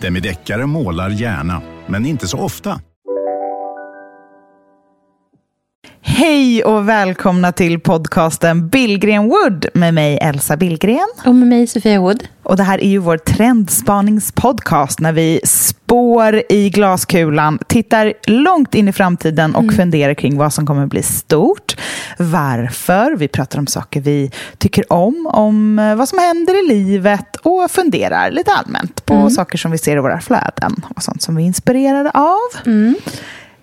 Demideckare målar gärna, men inte så ofta. Hej och välkomna till podcasten Billgren Wood med mig Elsa Billgren. Och med mig Sofia Wood. Och det här är ju vår trendspaningspodcast när vi spår i glaskulan, tittar långt in i framtiden och mm. funderar kring vad som kommer bli stort, varför, vi pratar om saker vi tycker om, om eh, vad som händer i livet och funderar lite allmänt på mm. saker som vi ser i våra flöden och sånt som vi är inspirerade av. Mm.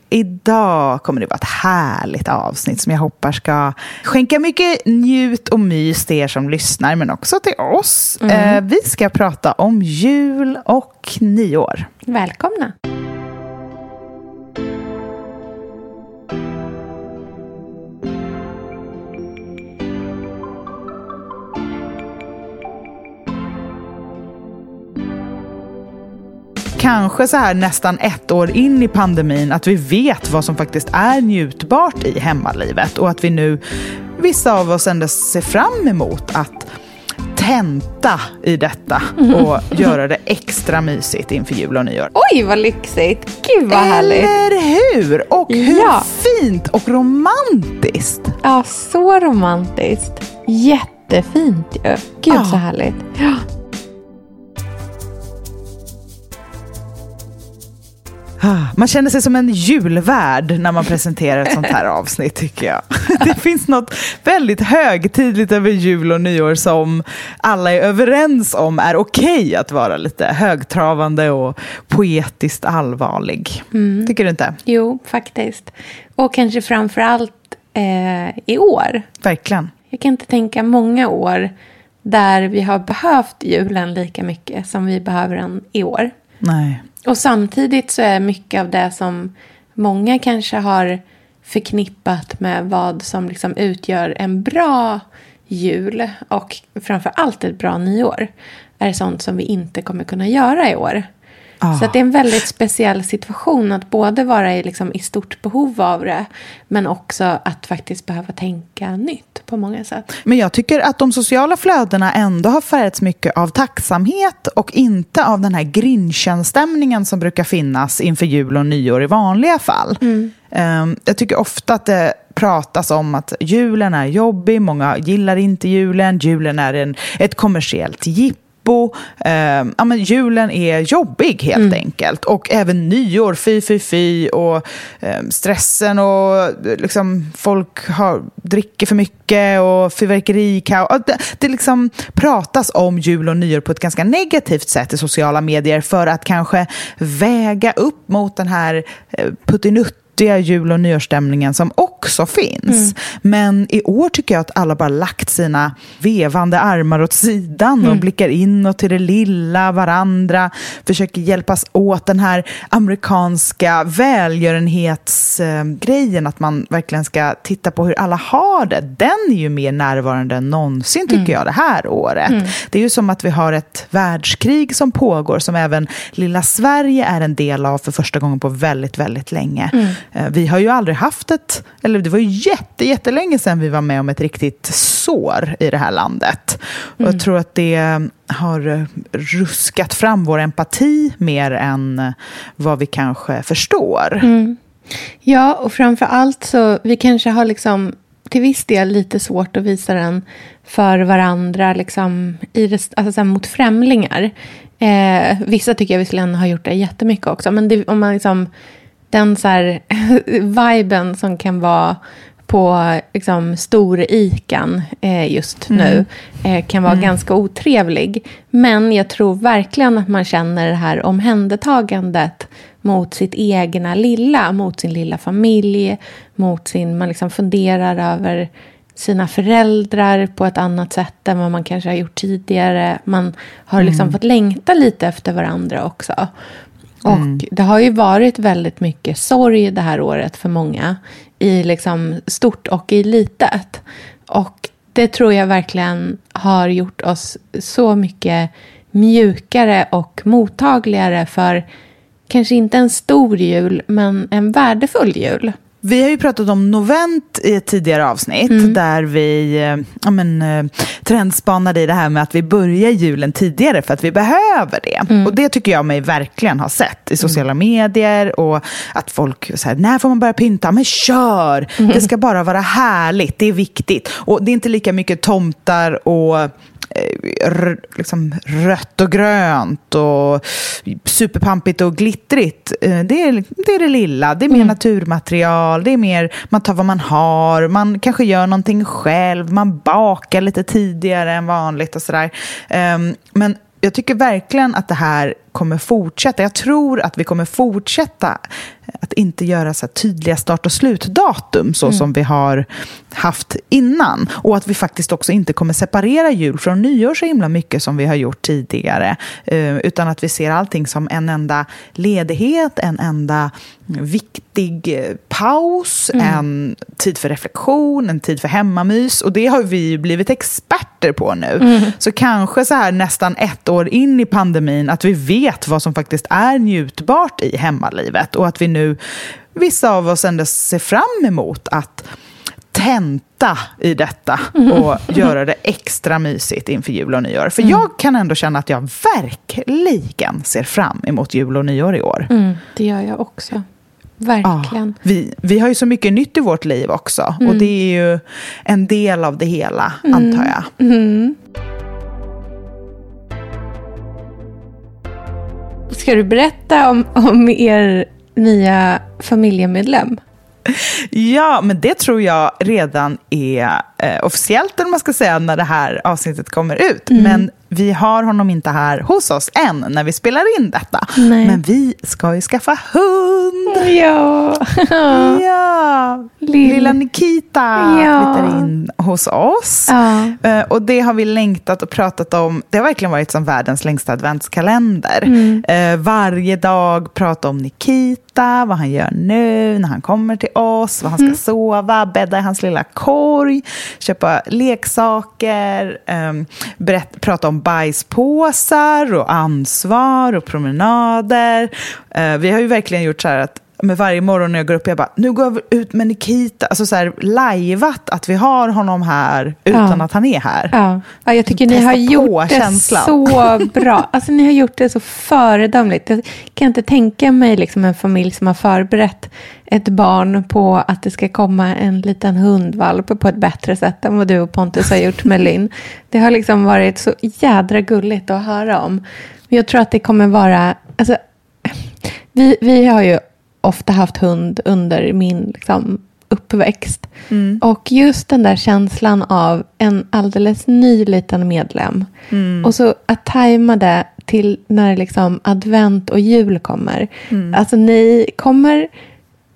Idag kommer det vara ett härligt avsnitt som jag hoppas ska skänka mycket njut och mys till er som lyssnar, men också till oss. Mm. Eh, vi ska prata om jul och nyår. Välkomna! Kanske så här nästan ett år in i pandemin att vi vet vad som faktiskt är njutbart i hemmalivet och att vi nu, vissa av oss ändå ser fram emot att tenta i detta och göra det extra mysigt inför jul och nyår. Oj, vad lyxigt! Gud vad härligt! Eller hur? Och hur ja. fint och romantiskt! Ja, så romantiskt. Jättefint ju. Gud ja. så härligt. Ja. Man känner sig som en julvärd när man presenterar ett sånt här avsnitt tycker jag. Det finns något väldigt högtidligt över jul och nyår som alla är överens om är okej okay att vara lite högtravande och poetiskt allvarlig. Mm. Tycker du inte? Jo, faktiskt. Och kanske framför allt eh, i år. Verkligen. Jag kan inte tänka många år där vi har behövt julen lika mycket som vi behöver den i år. Nej. Och samtidigt så är mycket av det som många kanske har förknippat med vad som liksom utgör en bra jul och framför allt ett bra nyår är sånt som vi inte kommer kunna göra i år. Oh. Så det är en väldigt speciell situation att både vara i, liksom, i stort behov av det men också att faktiskt behöva tänka nytt på många sätt. Men jag tycker att de sociala flödena ändå har färgats mycket av tacksamhet och inte av den här grinchen som brukar finnas inför jul och nyår i vanliga fall. Mm. Um, jag tycker ofta att det pratas om att julen är jobbig, många gillar inte julen, julen är en, ett kommersiellt jippo jippo. Eh, ja, men julen är jobbig helt mm. enkelt. Och även nyår, fy, fy, fy. Och eh, stressen och liksom, folk har, dricker för mycket och fyrverkerikaos. Det, det liksom pratas om jul och nyår på ett ganska negativt sätt i sociala medier för att kanske väga upp mot den här eh, puttinutt nyttiga jul och nyårsstämningen som också finns. Mm. Men i år tycker jag att alla bara lagt sina vevande armar åt sidan mm. och blickar inåt till det lilla, varandra, försöker hjälpas åt den här amerikanska välgörenhetsgrejen, att man verkligen ska titta på hur alla har det. Den är ju mer närvarande än någonsin tycker mm. jag det här året. Mm. Det är ju som att vi har ett världskrig som pågår som även lilla Sverige är en del av för första gången på väldigt, väldigt länge. Mm. Eh, vi har ju aldrig haft ett, eller det var ju jätte, jättelänge sedan vi var med om ett riktigt sår i det här landet. Och jag mm. tror att det har ruskat fram vår empati mer än vad vi kanske förstår. Mm. Ja, och framför allt så vi kanske har liksom till viss del lite svårt att visa den för varandra, liksom, i alltså mot främlingar. Eh, vissa tycker jag visserligen har gjort det jättemycket också, men det, om man liksom den så här, viben som kan vara på liksom, stor-ikan eh, just mm. nu eh, kan vara mm. ganska otrevlig. Men jag tror verkligen att man känner det här omhändertagandet mot sitt egna lilla, mot sin lilla familj, mot sin, man liksom funderar över sina föräldrar på ett annat sätt än vad man kanske har gjort tidigare. Man har liksom Mm. fått längta lite efter varandra också. Mm. Och Mm. det har ju varit väldigt mycket sorg det här året för många. I liksom stort och i litet. Och det tror jag verkligen har gjort oss så mycket mjukare och mottagligare för kanske inte en stor jul, men en värdefull jul. Vi har ju pratat om novent i ett tidigare avsnitt Mm. där vi eh, ja, men, eh, trendspanade i det här med att vi börjar julen tidigare för att vi behöver det. Mm. Och det tycker jag mig verkligen ha sett i sociala medier och att folk säger när får man börja pynta? Men kör! Mm. Det ska bara vara härligt, det är viktigt. Och det är inte lika mycket tomtar och liksom rött och grönt och superpampigt och glittrigt. Eh, Det är, det är det lilla, det är mer naturmaterial, det är mer man tar vad man har, man kanske gör någonting själv, man bakar lite tidigare än vanligt och sådär. Ehm, Men jag tycker verkligen att det här kommer fortsätta. Jag tror att vi kommer fortsätta att inte göra så tydliga start och slutdatum så som vi har haft innan. Och att vi faktiskt också inte kommer separera jul från nyår så himla mycket som vi har gjort tidigare. Eh, utan att vi ser allting som en enda ledighet, en enda viktig eh, paus, en tid för reflektion, en tid för hemmamys. Och det har vi blivit experter på nu. Så kanske så här nästan ett år in i pandemin att vi vet vad som faktiskt är njutbart i hemmalivet. Och att vi nu, vissa av oss ändå ser fram emot att tenta i detta och göra det extra mysigt inför jul och nyår. För jag kan ändå känna att jag verkligen ser fram emot jul och nyår i år. Det gör jag också. Ja, Verkligen. vi, vi har ju så mycket nytt i vårt liv också. Och det är ju en del av det hela, antar jag. Ska du berätta om, om er nya familjemedlem? Ja, men det tror jag redan är eh, officiellt, eller man ska säga, när det här avsnittet kommer ut. Men vi har honom inte här hos oss än när vi spelar in detta. Nej. Men vi ska ju skaffa hund! Ja. Ja! Lill- Lilla Nikita Ja. flyttar in hos oss. Ja. Eh, Och det har vi längtat och pratat om. Det har verkligen varit som världens längsta adventskalender. Mm. Eh, varje dag prata om Nikita, vad han gör nu, när han kommer till oss, vad han ska Mm. sova, bädda i hans lilla korg, köpa leksaker, um, berätt, prata om bajspåsar och ansvar och promenader. Eh, vi har ju verkligen gjort så här att med varje morgon när jag går upp, jag bara, nu går jag ut med Nikita. Alltså så här, lajvat att vi har honom här utan Ja. att han är här. Ja. ja, jag tycker ni har gjort det känslan. så bra. Alltså ni har gjort det så föredömligt. Jag kan inte tänka mig liksom en familj som har förberett ett barn på att det ska komma en liten hundvalp på ett bättre sätt än vad du och Pontus har gjort med Linn. Det har liksom varit så jädra gulligt att höra om. Men jag tror att det kommer vara... Alltså, vi, vi har ju ofta haft hund under min liksom, uppväxt. Och just den där känslan av en alldeles ny liten medlem. Och så att tajma det till när liksom advent och jul kommer. Alltså ni kommer...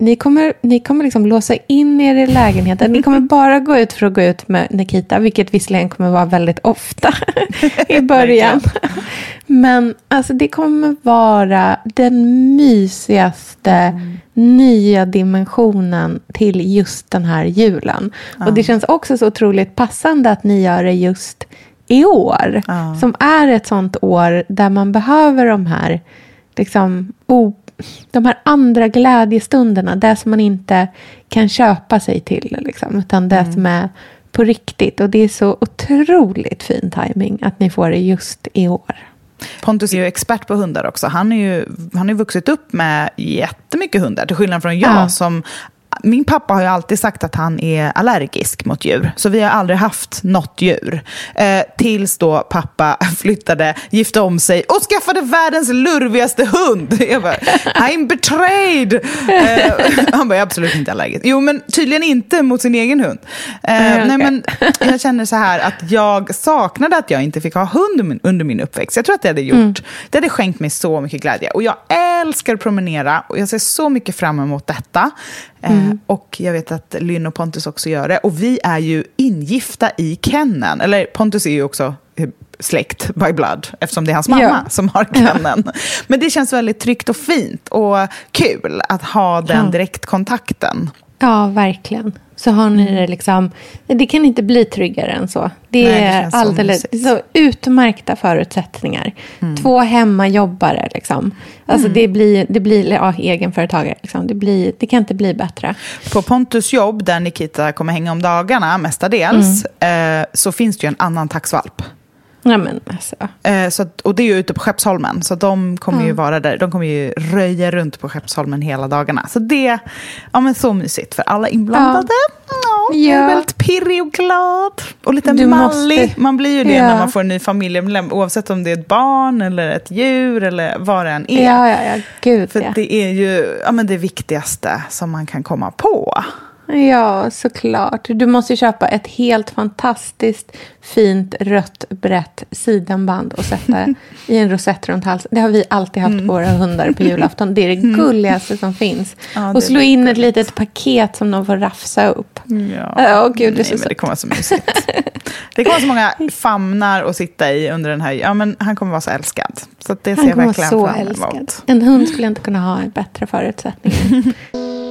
Ni kommer, ni kommer liksom låsa in er i lägenheten. Ni kommer bara gå ut för att gå ut med Nikita, vilket visserligen kommer vara väldigt ofta i början. Men alltså, det kommer vara den mysigaste nya dimensionen till just den här julen. Och det känns också så otroligt passande att ni gör det just i år. Ja. Som är ett sånt år där man behöver de här liksom, o- de här andra glädjestunderna. Det som man inte kan köpa sig till. Liksom, utan det som är på riktigt. Och det är så otroligt fin timing att ni får det just i år. Pontus är ju expert på hundar också. Han, är ju, han har ju vuxit upp med jättemycket hundar, till skillnad från jag Ja. som min pappa har ju alltid sagt att han är allergisk mot djur. Så vi har aldrig haft något djur. Eh, tills då pappa flyttade, gifte om sig och skaffade världens lurvigaste hund. Jag bara, I'm betrayed! Eh, han bara, jag är absolut inte allergisk. Jo, men tydligen inte mot sin egen hund. Eh, Nej, nej, men jag känner så här att jag saknade att jag inte fick ha hund under min- uppväxt. Jag tror att det hade gjort, det hade skänkt mig så mycket glädje. Och jag älskar att promenera och jag ser så mycket fram emot detta. Eh, och jag vet att Lynn och Pontus också gör det. Och vi är ju ingifta i Kennen. Eller Pontus är ju också släkt by blood, eftersom det är hans mamma Ja. som har Kennen. Men det känns väldigt tryggt och fint och kul att ha den Ja. direktkontakten. Ja, verkligen. Så har ni det liksom... Det kan inte bli tryggare än så. Det Nej, det är så alldeles så utmärkta förutsättningar. Två hemmajobbare liksom. Alltså det blir, det blir ja, egenföretagare liksom. Det, blir, det kan inte bli bättre. På Pontus jobb, där Nikita kommer hänga om dagarna mestadels, eh, så finns det ju en annan taxvalp. Ja, men alltså. Eh, så att, och det är ju ute på Skeppsholmen, så de kommer ju vara där. De kommer ju röja runt på Skeppsholmen hela dagarna. Så det ja, men så mysigt för alla inblandade. Ja. jag är Ja. väldigt pirrig och glad. Och lite Du mallig. måste- Man blir ju det Ja. när man får en ny familjemedlem, oavsett om det är ett barn eller ett djur eller vad det än är. Ja, ja, ja. Gud, För ja. det är ju ja, men det viktigaste som man kan komma på. Ja, såklart. Du måste köpa ett helt fantastiskt fint rött brett sidenband och sätta i en rosett runt halsen. Det har vi alltid haft på våra hundar på julafton. Det är det gulligaste som finns. Ja, och slå in ett litet paket som de får rafsa upp. Ja. Åh, gud, det är Nej, så men det kommer vara så mysigt. Det kommer vara så många famnar att sitta i under den här... Ja, men han kommer vara så älskad. Så det ser Han jag kommer verkligen vara så älskad. En hund skulle inte kunna ha bättre förutsättningar.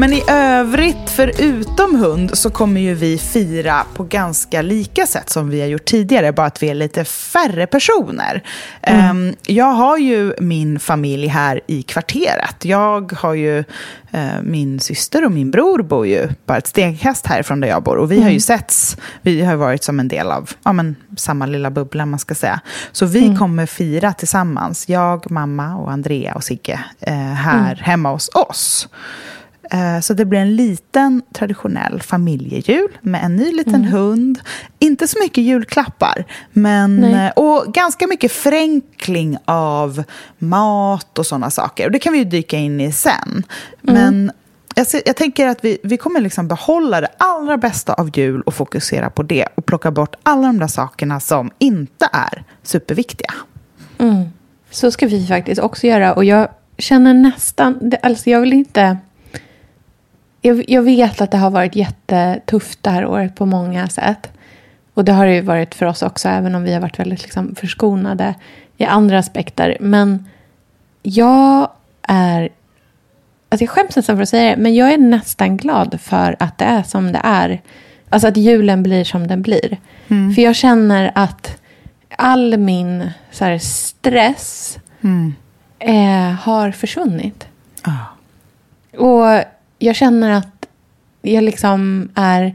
Men i övrigt, förutom hund, så kommer ju vi fira på ganska lika sätt som vi har gjort tidigare, bara att vi är lite färre personer. Ehm, jag har ju min familj här i kvarteret. Jag har ju eh, min syster och min bror bor ju bara ett stenkast härifrån där jag bor. Och vi har ju setts, vi har varit som en del av ja, men, samma lilla bubbla, man ska säga. Så vi kommer fira tillsammans, jag, mamma och Andrea och Sigge, eh, här hemma hos oss. Eh, Så det blir en liten traditionell familjejul med en ny liten hund. Inte så mycket julklappar, men, Nej. eh, och ganska mycket förenkling av mat och sådana saker. Och det kan vi ju dyka in i sen. Men jag, ser, jag tänker att vi, vi kommer liksom behålla det allra bästa av jul och fokusera på det och plocka bort alla de där sakerna som inte är superviktiga. Mm. Så ska vi faktiskt också göra. Och jag känner nästan... det- Alltså jag vill inte... Jag, jag vet att det har varit jättetufft det här året på många sätt. Och det har det ju varit för oss också, även om vi har varit väldigt liksom förskonade i andra aspekter. Men jag är... Alltså jag skäms nästan för att säga det, men jag är nästan glad för att det är som det är. Alltså att julen blir som den blir. För jag känner att all min så här, stress eh, har försvunnit. Och jag känner att jag liksom är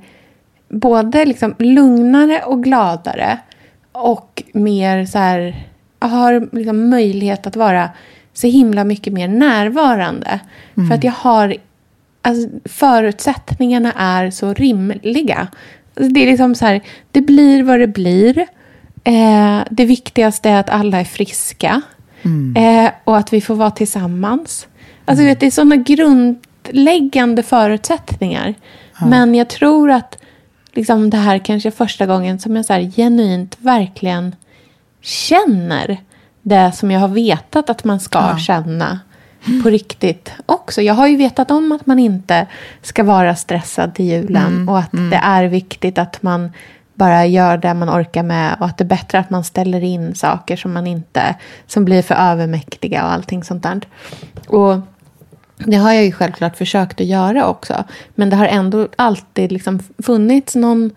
både liksom lugnare och gladare. Och mer så här, har liksom möjlighet att vara så himla mycket mer närvarande. För att jag har, alltså förutsättningarna är så rimliga. Alltså, Det är liksom så här, det blir vad det blir. Eh, det viktigaste är att alla är friska. Eh, och att vi får vara tillsammans. Alltså, vet, det är sådana grundläggande förutsättningar. Men jag tror att liksom, det här kanske är första gången som jag så här, genuint verkligen känner det som jag har vetat att man ska känna på riktigt också. Jag har ju vetat om att man inte ska vara stressad till julen och att det är viktigt att man bara gör det man orkar med och att det är bättre att man ställer in saker som man inte, som blir för övermäktiga och allting sånt där. Och det har jag ju självklart försökt att göra också. Men det har ändå alltid liksom funnits någon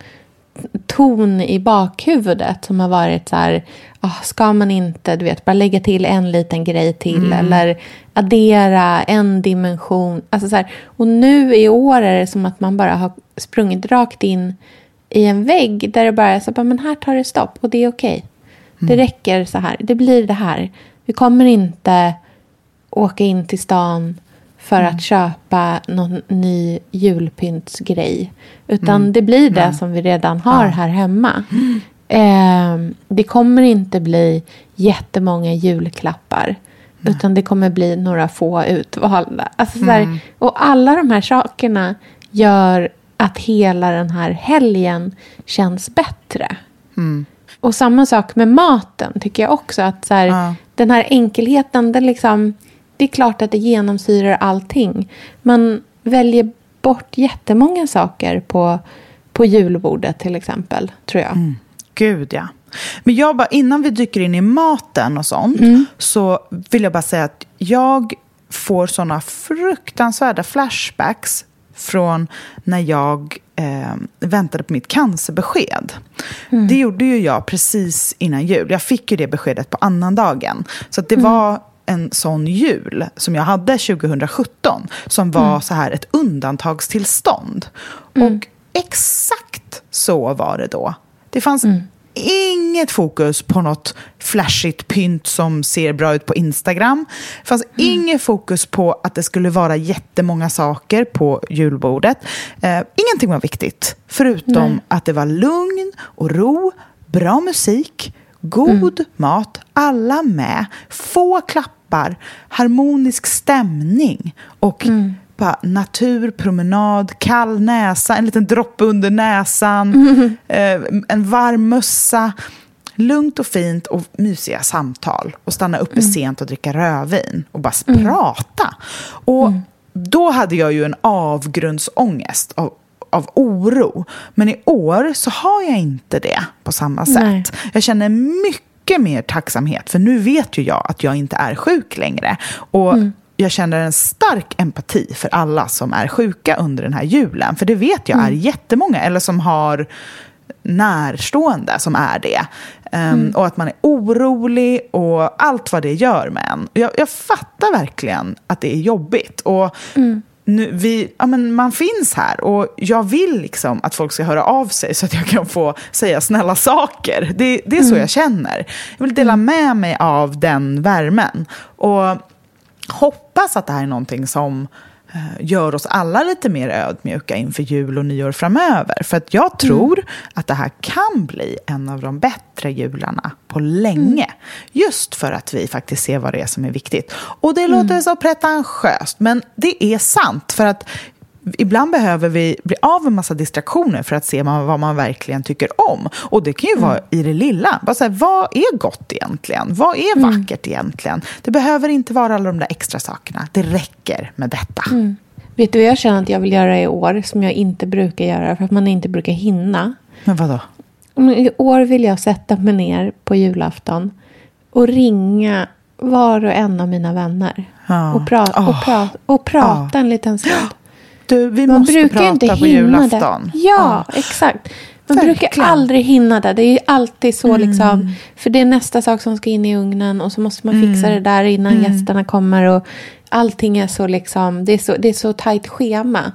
ton i bakhuvudet som har varit så här, ah, ska man inte, du vet, bara lägga till en liten grej till eller addera en dimension. Alltså så här, och nu i år är det som att man bara har sprungit rakt in i en vägg där det bara är så bara, men här tar det stopp och det är okej. Det räcker så här, det blir det här. Vi kommer inte åka in till stan för att köpa någon ny julpyntsgrej. Utan det blir det som vi redan har här hemma. Eh, det kommer inte bli jättemånga julklappar. Utan det kommer bli några få utvalda. Alltså, så här, och alla de här sakerna gör att hela den här helgen känns bättre. Och samma sak med maten tycker jag också. Att så här, Ja. Den här enkelheten, den liksom, det är klart att det genomsyrar allting. Man väljer bort jättemånga saker på, på julbordet till exempel, tror jag. Gud, ja. Men jag bara, innan vi dyker in i maten och sånt så vill jag bara säga att jag får såna fruktansvärda flashbacks från när jag eh, väntade på mitt cancerbesked. Det gjorde ju jag precis innan jul. Jag fick ju det beskedet på annandagen. Så det var en sån jul som jag hade 2017 som var så här ett undantagstillstånd. Och exakt så var det då. Det fanns inget fokus på något flashigt pynt som ser bra ut på Instagram. Det fanns inget fokus på att det skulle vara jättemånga saker på julbordet. Eh, ingenting var viktigt, förutom att det var lugn och ro, bra musik, god mat, alla med, få klappar, harmonisk stämning och bara natur, promenad, kall näsa, en liten droppe under näsan, eh, en varm mössa. Lugnt och fint och mysiga samtal. Och stanna uppe sent och dricka rödvin och bara prata. Och då hade jag ju en avgrundsångest av, av oro. Men i år så har jag inte det på samma sätt. Nej. Jag känner mycket mer tacksamhet, för nu vet ju jag att jag inte är sjuk längre. Och jag känner en stark empati för alla som är sjuka under den här julen. För det vet jag är jättemånga, eller som har närstående som är det. Ehm, Och att man är orolig och allt vad det gör med en. Jag, jag fattar verkligen att det är jobbigt. Och nu, vi, ja, men man finns här och jag vill liksom att folk ska höra av sig så att jag kan få säga snälla saker. Det, det är så jag känner. Jag vill dela med mig av den värmen. Och hoppas att det här är någonting som gör oss alla lite mer ödmjuka inför jul och nyår framöver. För att jag tror att det här kan bli en av de bättre jularna på länge. Just för att vi faktiskt ser vad det är som är viktigt. Och det låter så pretentiöst, men det är sant. För att Ibland behöver vi bli av med massa distraktioner för att se vad man verkligen tycker om. Och det kan ju vara i det lilla. Bara så här, vad är gott egentligen? Vad är vackert egentligen? Det behöver inte vara alla de där extra sakerna. Det räcker med detta. Vet du vad jag känner att jag vill göra i år som jag inte brukar göra för att man inte brukar hinna? Men vadå? I år vill jag sätta mig ner på julafton och ringa var och en av mina vänner. Ja. Och, pra- och, pra- och prata en liten stund. Du, vi Man måste brukar prata inte på julafton. det. Ja, exakt. Man brukar Verkligen. aldrig hinna det. Det är ju alltid så liksom. För det är nästa sak som ska in i ugnen och så måste man fixa det där innan gästerna kommer. Och allting är så liksom, det är så, det är så tajt schema.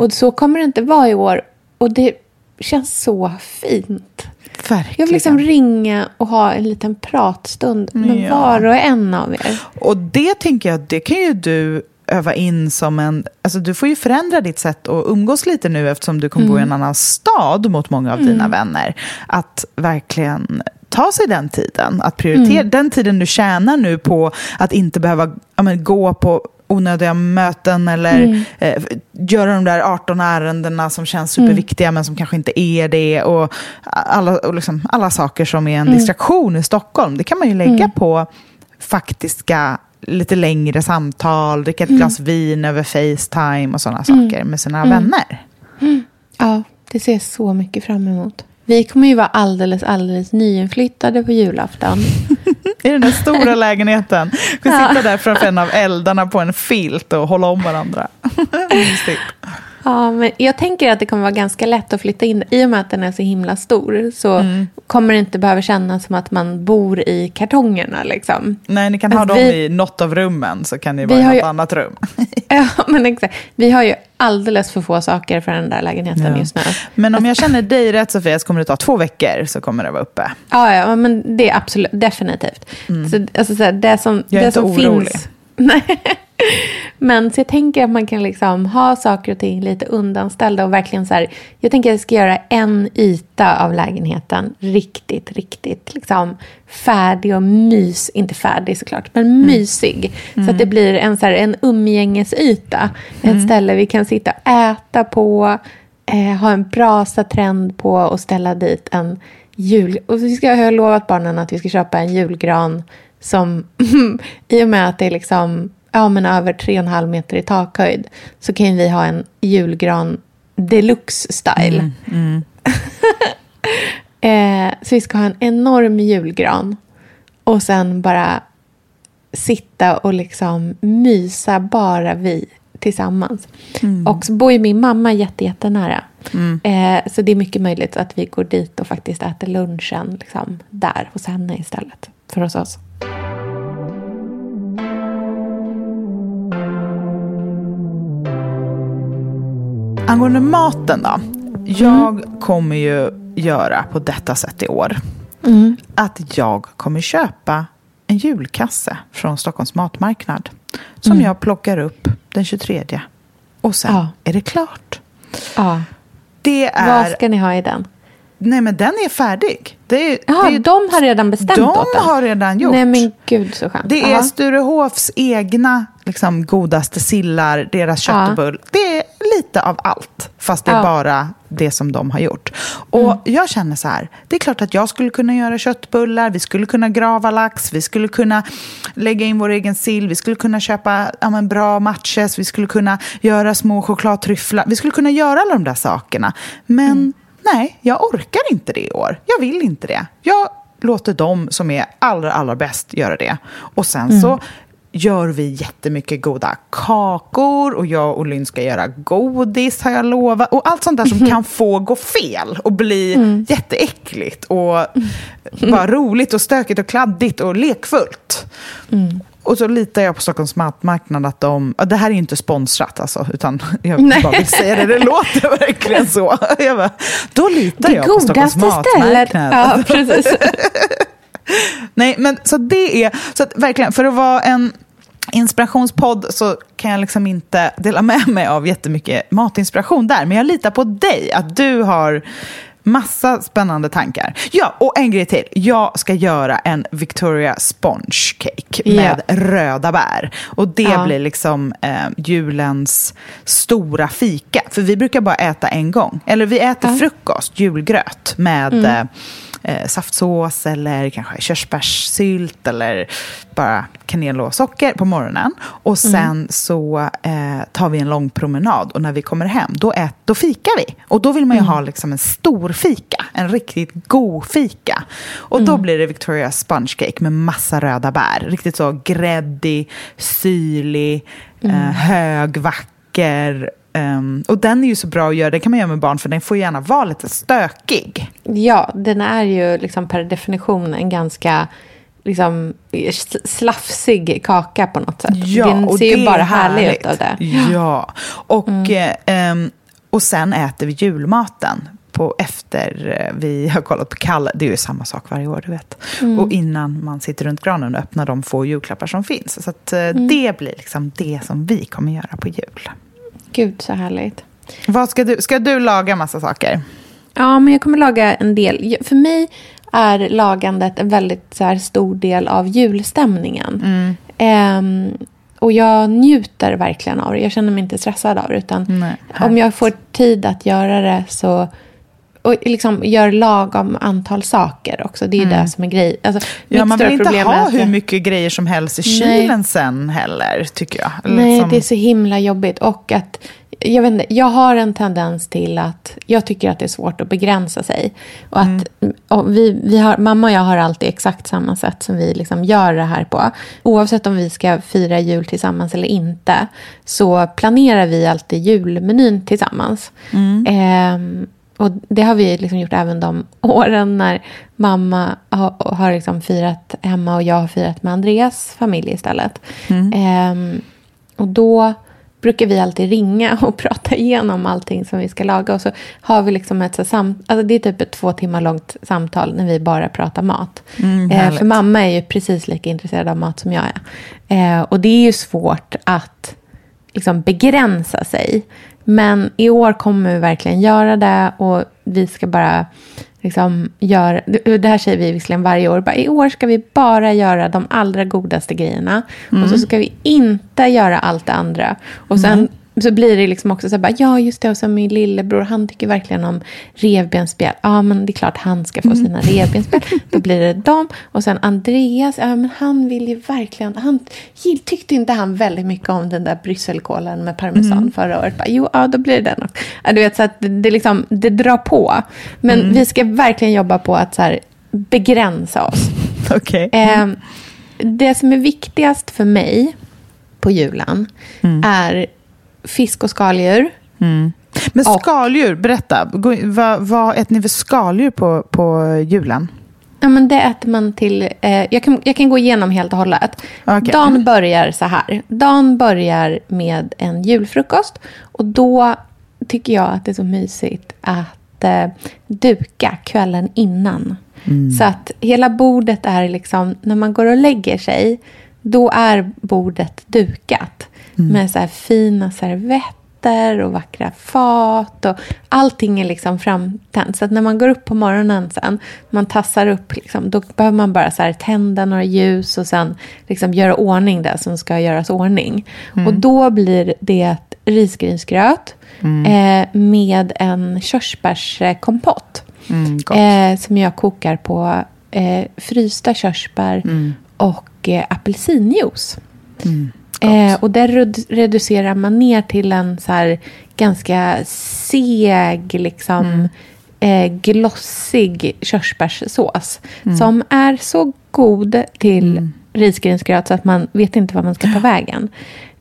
Och så kommer det inte vara i år. Och det känns så fint. Verkligen. Jag vill liksom ringa och ha en liten pratstund med Ja. var och en av er. Och det tänker jag, det kan ju du öva in som en... Alltså du får ju förändra ditt sätt att umgås lite nu eftersom du kommer bo i en annan stad mot många av dina vänner. Att verkligen ta sig den tiden. Att prioritera den tiden du tjänar nu på att inte behöva ja, men, gå på onödiga möten eller eh, göra de där 18 ärendena som känns superviktiga men som kanske inte är det. Och alla, och liksom, alla saker som är en distraktion i Stockholm, det kan man ju lägga på faktiska lite längre samtal, dricka ett glas vin över Facetime och sådana saker med sina vänner. Ja, det ser jag så mycket fram emot. Vi kommer ju vara alldeles, alldeles nyinflyttade på julafton. I den där stora lägenheten. Vi sitta där framför en av eldarna på en filt och hålla om varandra. Ja, men jag tänker att det kommer vara ganska lätt att flytta in. I och med att den är så himla stor så kommer det inte behöva kännas som att man bor i kartongerna. Liksom. Nej, ni kan ha Alltså, dem vi- i något av rummen så kan ni vara i något ju- annat rum. Ja, men exakt. Vi har ju alldeles för få saker för den där lägenheten Ja. just nu. Men om jag känner dig rätt Sofia så kommer det ta två veckor så kommer det vara uppe. Ja, ja, men det är absolut, definitivt. Så, alltså, så här, det som, Mm. Jag är det inte som orolig. finns... Nej. Men så jag tänker att man kan liksom ha saker och ting lite undanställda och verkligen så här. Jag tänker att jag ska göra en yta av lägenheten riktigt, riktigt liksom färdig och mys. Inte färdig såklart, men mysig. Så att det blir en, så här, en umgängesyta. Ett ställe vi kan sitta och äta på. Eh, ha en brasa trend på och ställa dit en jul... Och vi ska, jag har lovat barnen att vi ska köpa en julgran som i och med att det är liksom ja, men över 3,5 meter i takhöjd så kan vi ha en julgran deluxe style. eh, så vi ska ha en enorm julgran och sen bara sitta och liksom mysa bara vi tillsammans. Och så bor ju min mamma jätte, jättenära. Eh, så det är mycket möjligt att vi går dit och faktiskt äter lunchen liksom, där hos henne istället för hos oss. Angående maten då. Jag kommer ju göra på detta sätt i år. Att jag kommer köpa en julkasse från Stockholms matmarknad. Som jag plockar upp den 23. Och sen Ja. är det klart. Ja. Det är... Vad ska ni ha i den? Nej men den är färdig. Det är, Ja, det är, de har redan bestämt de åt den. har redan gjort. Nej men gud så skönt. Det är Ja. Sturehofs egna liksom, godaste sillar, deras köttbull. Det är lite av allt, fast det är Ja. bara det som de har gjort. Och Mm. jag känner så här, det är klart att jag skulle kunna göra köttbullar, vi skulle kunna grava lax, vi skulle kunna lägga in vår egen sill, vi skulle kunna köpa ja, men, bra matches, vi skulle kunna göra små chokladtryfflar, vi skulle kunna göra alla de där sakerna. Men Mm. Nej, jag orkar inte det i år. Jag vill inte det. Jag låter dem som är allra, allra bäst göra det. Och sen så gör vi jättemycket goda kakor och jag och Lynn ska göra godis har jag lovat. Och allt sånt där som kan få gå fel och bli jätteäckligt och bara roligt och stökigt och kladdigt och lekfullt. Och så litar jag på Stockholms matmarknad att de... Det här är inte sponsrat alltså, utan jag Nej. bara vill säga det. Det låter verkligen så. Jag bara, då litar Det jag på Stockholms matmarknad. Ja, precis. Nej, men så det är... Så att verkligen, för att vara en inspirationspodd så kan jag liksom inte dela med mig av jättemycket matinspiration där. Men jag litar på dig, att du har massa spännande tankar. Ja, och en grej till. Jag ska göra en Victoria Sponge Cake Ja. med röda bär. Och det Ja. blir liksom eh, julens stora fika. För vi brukar bara äta en gång. Eller vi äter frukost, julgröt, med Mm. eh, eh, saftsås eller kanske körsbärssylt eller bara kanel och socker på morgonen. Och sen Mm. så eh, tar vi en lång promenad och när vi kommer hem då, ät, då fikar vi. Och då vill man ju Mm. ha liksom en stor fika, en riktigt god fika. Och då Mm. blir det Victoria Sponge Cake med massa röda bär. Riktigt så gräddig, syrlig, Mm. eh, hög, vacker. Ehm, och den är ju så bra att göra, det kan man göra med barn för den får gärna vara lite stökig. Ja, den är ju liksom per definition en ganska liksom, slafsig kaka på något sätt. den och ser ju det bara är härlig ut av det. Ja, och, Mm. ehm, och sen äter vi julmaten på efter eh, vi har kollat på Kalle. Det är ju samma sak varje år, du vet. Mm. Och innan man sitter runt granen och öppnar de få julklappar som finns. Så att, eh, Mm. det blir liksom det som vi kommer göra på jul. Gud, så härligt. Vad ska du, ska du laga massa saker? Ja, men jag kommer laga en del. För mig är lagandet en väldigt så här, stor del av julstämningen. Mm. Ehm, och jag njuter verkligen av det. Jag känner mig inte stressad av det. Utan Nej, om jag får tid att göra det så... Och liksom gör lagom antal saker också. Det är ju det som är grejen. Alltså, Mm. Ja, man vill inte ha att hur mycket grejer som helst i kylen sen heller, tycker jag. Eller Nej, liksom- det är så himla jobbigt. Och att, jag, vet inte, jag har en tendens till att jag tycker att det är svårt att begränsa sig. Och att, och vi, vi har, mamma och jag har alltid exakt samma sätt som vi liksom gör det här på. Oavsett om vi ska fira jul tillsammans eller inte så planerar vi alltid julmenyn tillsammans. Ehm, och det har vi liksom gjort även de åren när mamma har, har liksom firat hemma och jag har firat med Andreas familj istället. Ehm, och då brukar vi alltid ringa och prata igenom allting som vi ska laga. Och så har vi liksom ett så sam alltså det är typ ett två timmar långt samtal när vi bara pratar mat. Mm, eh, härligt. för mamma är ju precis lika intresserad av mat som jag är. Eh, och det är ju svårt att liksom begränsa sig. Men i år kommer vi verkligen göra det och vi ska bara liksom göra, det här säger vi visserligen varje år, bara, i år ska vi bara göra de allra godaste grejerna. Och så ska vi inte göra allt det andra. Och sen så blir det liksom också så här, bara, ja just det, och så min lillebror, han tycker verkligen om revbensspjäll. Ja, men det är klart han ska få sina revbensspjäll. Då blir det dem. Och sen Andreas, ja men han vill ju verkligen, han tyckte inte han väldigt mycket om den där brysselkålen med parmesan förra året. Bara, jo, ja då blir det den också. Ja, du vet, så att det, det, liksom, det drar på. Men vi ska verkligen jobba på att så här, begränsa oss. Okej. Eh, det som är viktigast för mig på julen är fisk och skaldjur. Men skaldjur, berätta. Gå- Vad, vad äter ni för skaldjur på, på julen? Ja, men det äter man till... Eh, jag, kan, jag kan gå igenom helt och hållet. Okej. Dagen börjar så här. Dagen börjar med en julfrukost. Och då tycker jag att det är så mysigt att eh, duka kvällen innan. Så att hela bordet är liksom... När man går och lägger sig, då är bordet dukat. Med så här fina servetter och vackra fat. Och allting är liksom framtänt. Så att när man går upp på morgonen sen, man tassar upp, liksom, då behöver man bara så tända några ljus och sen liksom göra ordning det som ska göras ordning. Och då blir det risgrynsgröt eh, med en körsbärskompott. Mm. Eh, som jag kokar på eh, frysta körsbär och eh, apelsinjuice. Eh, och där reducerar man ner till en så här ganska seg, liksom, eh, glossig körsbärssås. Som är så god till risgrynsgröt så att man vet inte vad man ska ta vägen.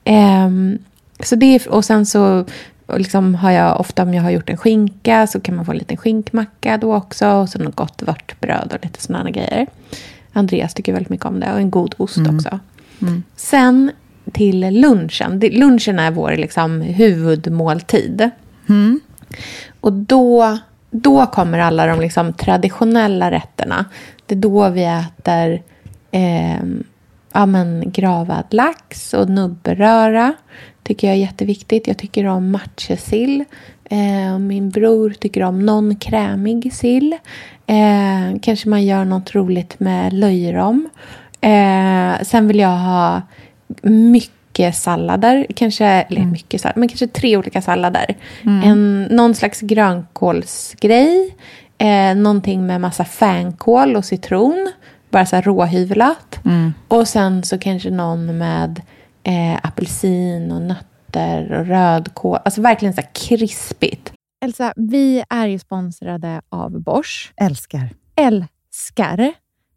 Ehm, så det är, och sen så liksom har jag ofta om jag har gjort en skinka så kan man få en liten skinkmacka då också. Och så något gott vörtbröd och lite sådana grejer. Andreas tycker väldigt mycket om det och en god ost också. Sen till lunchen. Lunchen är vår liksom huvudmåltid. Och då, då kommer alla de liksom traditionella rätterna. Det är då vi äter eh, ja, men gravad lax och nubberöra. tycker jag är jätteviktigt. Jag tycker om matjessill. Eh, min bror tycker om någon krämig sill. Eh, kanske man gör något roligt med löjrom. Eh, sen vill jag ha mycket sallader. Kanske, eller mycket sallad, men kanske tre olika sallader. En, någon slags grönkålsgrej. Eh, någonting med massa fänkål och citron. Bara så här råhyvlat. Och sen så kanske någon med eh, apelsin och nötter och rödkål. Alltså verkligen så här krispigt. Elsa, vi är ju sponsrade av Bosch. Älskar. Älskar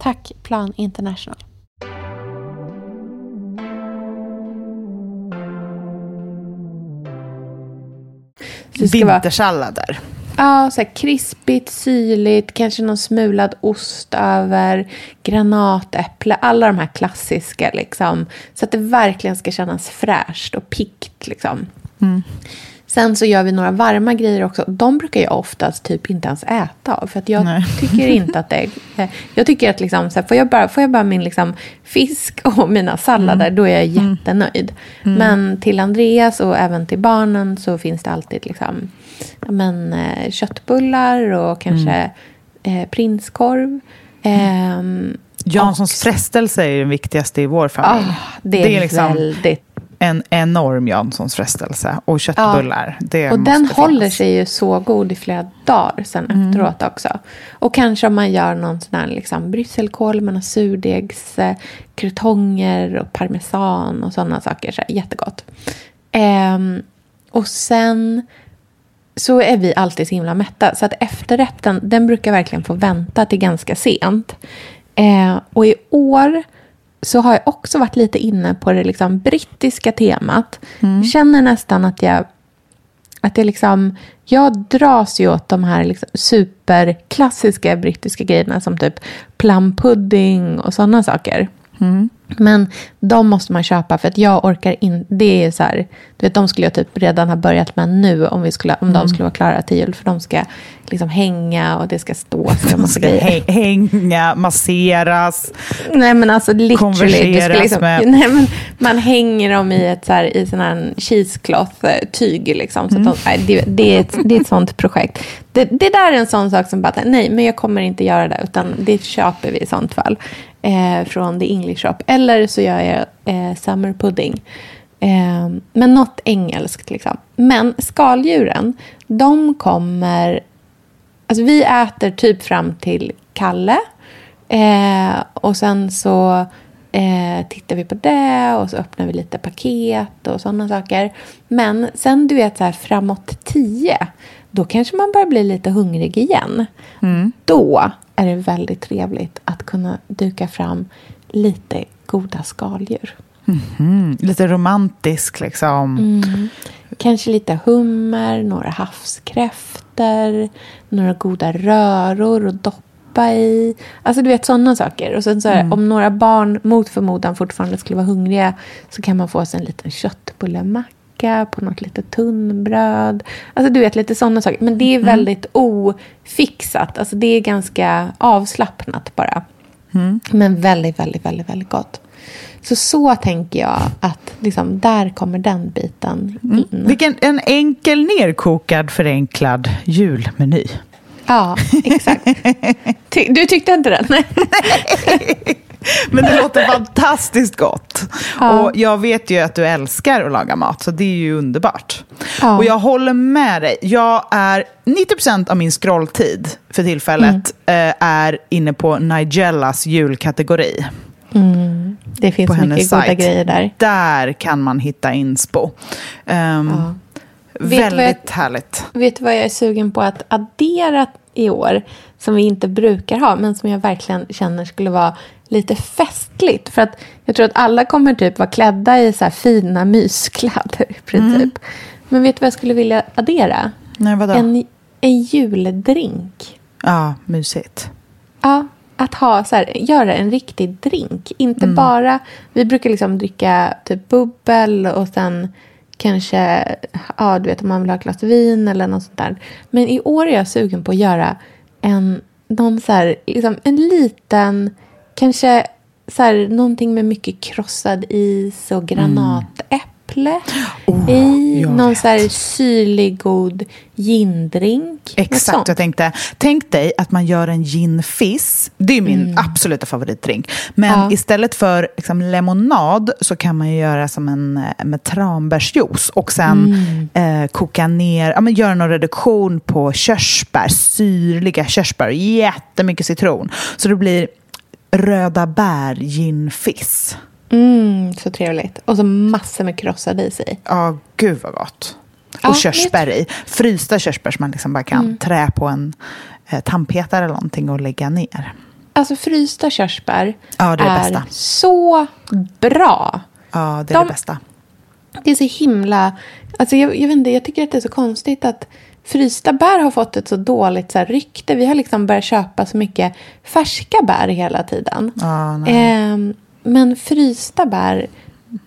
Tack Plan International. Vintersallader. Ja, så här krispigt, syrligt, kanske någon smulad ost över, granatäpple, alla de här klassiska liksom. Så att det verkligen ska kännas fräscht och pikt liksom. Sen så gör vi några varma grejer också. De brukar jag oftast typ inte ens äta av. För att jag Nej. tycker inte att det är... Jag tycker att liksom, så här, får, jag bara, får jag bara min liksom, fisk och mina sallader, Mm. då är jag jättenöjd. Men till Andreas och även till barnen så finns det alltid liksom, men, eh, köttbullar och kanske Mm. eh, prinskorv. Ehm, Janssons frestelse är den viktigaste i vår familj. ah, det, är liksom väldigt en enorm Janssons frestelse. Och köttbullar. Det Och den håller finnas. sig ju så god i flera dagar sen Mm. efteråt också. Och kanske om man gör någon sån här liksom brysselkål med några surdegs, eh, och parmesan och sådana saker. Så här, jättegott. Ehm, och sen så är vi alltid så himla mätta. Så att efterrätten, den brukar verkligen få vänta till ganska sent. Eh, och i år så har jag också varit lite inne på det liksom brittiska temat. Jag känner nästan att jag att det liksom, jag dras ju åt de här liksom superklassiska brittiska grejerna som typ plumpudding och sådana saker. Men de måste man köpa för att jag orkar inte. Det är så här, du vet, de skulle jag typ redan ha börjat med nu om, vi skulle, om de skulle vara klara till jul. För de ska liksom hänga och det ska stå. Så De ska grejer. hä- hänga, masseras. Nej men alltså literally. Du ska liksom, med- nej, men man hänger dem i ett så här, i sån här cheesecloth-tyg. Liksom, så att de, nej, det, det, är ett, det är ett sånt projekt. Det, det där är en sån sak som bara, nej men jag kommer inte göra det. Utan det köper vi i sånt fall. Eh, från The English Shop. Eller så gör jag eh, summer pudding. Eh, men något engelskt liksom. Men skaldjuren, de kommer Alltså vi äter typ fram till Kalle. Eh, och sen så eh, tittar vi på det och så öppnar vi lite paket och sådana saker. Men sen du vet så här framåt tio, då kanske man börjar bli lite hungrig igen. Då är det väldigt trevligt att kunna duka fram lite goda skaldjur. Mm, lite romantisk liksom. Mm. Kanske lite hummer, några havskräftor, några goda röror att doppa i. Alltså du vet sådana saker. Och sen så här, om några barn mot förmodan fortfarande skulle vara hungriga så kan man få sig en liten köttbullemacka på något litet tunnbröd. Alltså du vet lite sådana saker. Men det är väldigt ofixat. Alltså det är ganska avslappnat bara. Men väldigt, väldigt, väldigt, väldigt gott. Så så tänker jag att liksom, där kommer den biten in. Vilken en enkel, nerkokad, förenklad julmeny. Ja, exakt. Ty, du tyckte inte den? Nej. Men det låter fantastiskt gott. Ja. Och jag vet ju att du älskar att laga mat, så det är ju underbart. Ja. Och jag håller med dig. Jag är 90% av min scrolltid för tillfället Mm. eh, är inne på Nigellas julkategori. Det finns På mycket goda sajt. grejer där. Där kan man hitta inspo. Ehm, Ja. Vet Väldigt jag- härligt. Vet du vad jag är sugen på att addera i år? Som vi inte brukar ha, men som jag verkligen känner skulle vara lite festligt. För att jag tror att alla kommer typ vara klädda i så här fina myskläder i princip. Men vet du vad jag skulle vilja addera? Nej, vadå? En, en juldrink. Ja, mysigt. Ja, att ha så här, göra en riktig drink. Inte bara, vi brukar liksom dricka typ bubbel och sen kanske, ja du vet om man vill ha ett glas vin eller något sånt där. Men i år är jag sugen på att göra en, någon så här, liksom en liten, kanske så här, någonting med mycket krossad is och granatäpple. I jag någon vet. så här syrlig god gindrink. Exakt, jag tänkte. Tänk dig att man gör en gin fizz. Det är min Mm. absoluta favoritdrink. Men Ja. istället för liksom, lemonad så kan man ju göra som en eh, med tranbärsjuice och sen Mm. eh, koka ner, ja, men göra någon reduktion på körsbär, syrliga körsbär, jättemycket citron. Så det blir röda bär gin fizz. Mm, så trevligt. Och så massor med krossad is i. Ja, gud vad gott. Ja, Och körsbär i. Frysta körsbär som man liksom bara kan Mm. trä på en eh, tandpetare eller någonting och lägga ner. Alltså frysta körsbär Ja, det är det bästa. så bra. Ja, det är De- det bästa. Det är så himla... Alltså jag, jag, vet inte, jag tycker att det är så konstigt att frysta bär har fått ett så dåligt så här, rykte. Vi har liksom börjat köpa så mycket färska bär hela tiden. Ja, nej. Ehm, men frysta bär,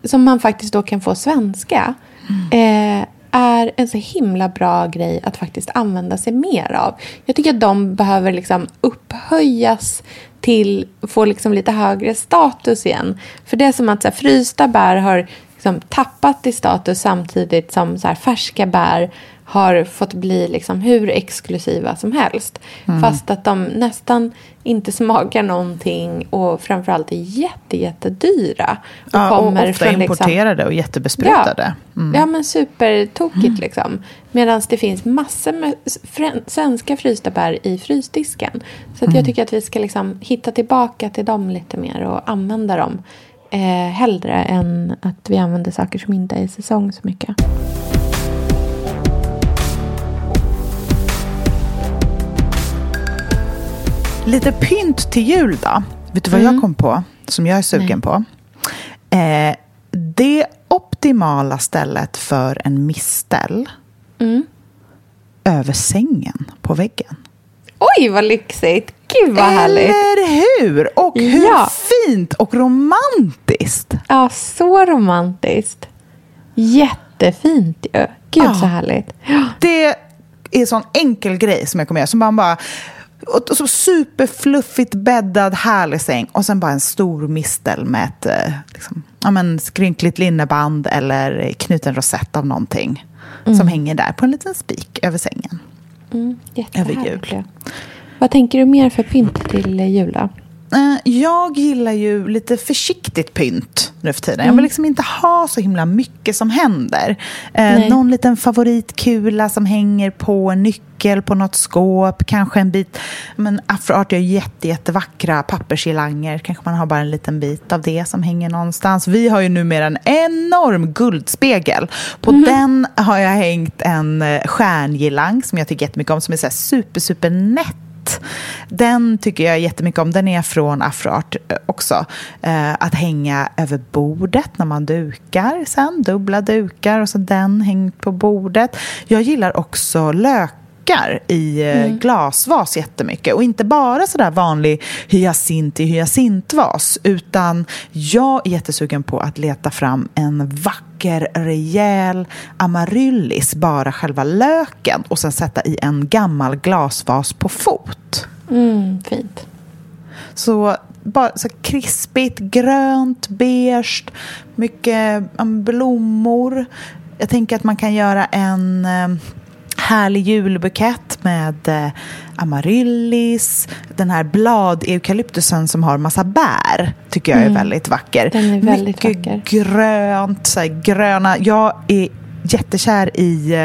som man faktiskt då kan få svenska, Mm. eh, är en så himla bra grej att faktiskt använda sig mer av. Jag tycker att de behöver liksom upphöjas till, få liksom lite högre status igen. För det är som att så här, frysta bär har liksom tappat i status samtidigt som så här, färska bär har fått bli liksom hur exklusiva som helst. Mm. Fast att de nästan inte smakar någonting och framförallt är jätte, jättedyra. Och, ja, kommer och ofta från, liksom, importerade och jättebesprutade. Ja, mm. ja men supertokigt mm. liksom. Medan det finns massor med svenska frysta bär i frysdisken. Så att jag mm. tycker att vi ska liksom hitta tillbaka till dem lite mer och använda dem. Eh, hellre än att vi använder saker som inte är i säsong så mycket. Lite pynt till jul då. Vet du vad mm. jag kom på? Som jag är sugen Nej. på. Eh, det optimala stället för en mistel mm. över sängen på väggen. Oj, vad lyxigt! Gud, vad härligt! Eller hur? Och hur ja. fint och romantiskt! Ja, så romantiskt. Jättefint ju. Gud, ja. så härligt. Det är en sån enkel grej som jag kommer göra. Som man bara och så superfluffigt bäddad, härlig säng. Och sen bara en stor mistel med ett eh, liksom, ja, men skrynkligt linneband eller knuten rosett av någonting. Mm. Som hänger där på en liten spik över sängen. Mm, över jul. Vad tänker du mer för pynt till jul? Eh, jag gillar ju lite försiktigt pynt nu för tiden. Mm. Jag vill mm. liksom inte ha så himla mycket som händer. Eh, någon liten favoritkula som hänger på en nyckel på något skåp. Kanske en bit. Men Afroart gör jätte, jättevackra pappersgirlanger. Kanske man har bara en liten bit av det som hänger någonstans. Vi har ju numera en enorm guldspegel. På mm. den har jag hängt en eh, stjärngirlang som jag tycker jättemycket om. Som är så super, super nätt den tycker jag jättemycket om. Den är från Afroart eh, också. Eh, att hänga över bordet när man dukar sen. Dubbla dukar och så den hängt på bordet. Jag gillar också lök i eh, mm. glasvas jättemycket. Och inte bara sådär vanlig hyacint i hyacintvas. Utan jag är jättesugen på att leta fram en vacker, rejäl amaryllis, bara själva löken. Och sen sätta i en gammal glasvas på fot. Mm, fint. Så bara så krispigt, grönt, beige, mycket blommor. Jag tänker att man kan göra en eh, härlig julbukett med eh, amaryllis, den här blad-eukalyptusen som har massa bär, tycker jag är mm. väldigt vacker. Den är väldigt Mycket vacker. grönt, så gröna. Jag är jättekär i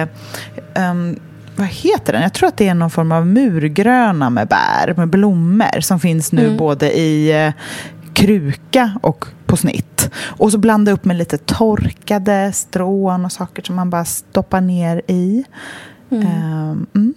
um, vad heter den? Jag tror att det är någon form av murgröna med bär, med blommor som finns nu mm. både i uh, kruka och på snitt. Och så blanda upp med lite torkade strån och saker som man bara stoppar ner i. Mm. Um, mm.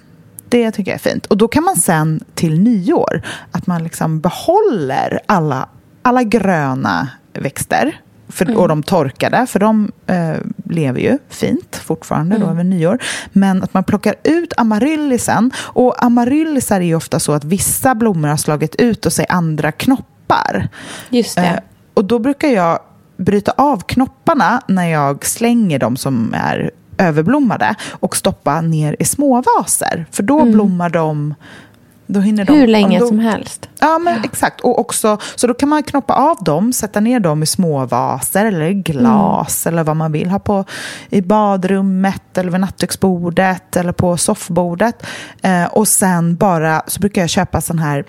Det tycker jag är fint. Och då kan man sen till nyår, att man liksom behåller alla, alla gröna växter för, mm. och de torkade, för de eh, lever ju fint fortfarande mm. då över nyår. Men att man plockar ut amaryllisen. Och amaryllisar är ju ofta så att vissa blommor har slagit ut och sig andra knoppar. Just det. Eh, och då brukar jag bryta av knopparna när jag slänger dem som är överblommade och stoppa ner i små vaser. För då mm. blommar de då hinner de, Hur länge då, som helst. Ja, men exakt. Och också, så då kan man knoppa av dem, sätta ner dem i små vaser eller i glas mm. eller vad man vill. Ha på i badrummet eller vid nattduksbordet eller på soffbordet. Eh, och sen bara så brukar jag köpa sån här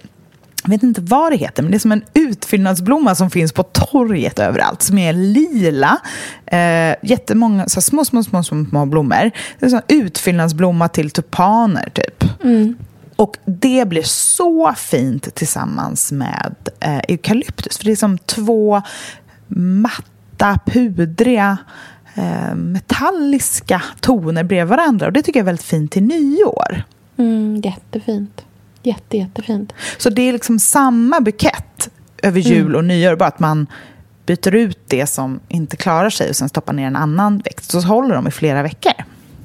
jag vet inte vad det heter, men det är som en utfyllnadsblomma som finns på torget överallt, som är lila. Eh, jättemånga så små, små, små, små, små blommor. Det är en utfyllnadsblomma till tulpaner, typ. Mm. Och det blir så fint tillsammans med eh, eukalyptus. För det är som två matta, pudriga, eh, metalliska toner bredvid varandra. Och det tycker jag är väldigt fint till nyår. Mm, jättefint. Jätte, jättefint. Så det är liksom samma bukett över mm. jul och nyår, bara att man byter ut det som inte klarar sig och sen stoppar ner en annan växt. Så håller de i flera veckor.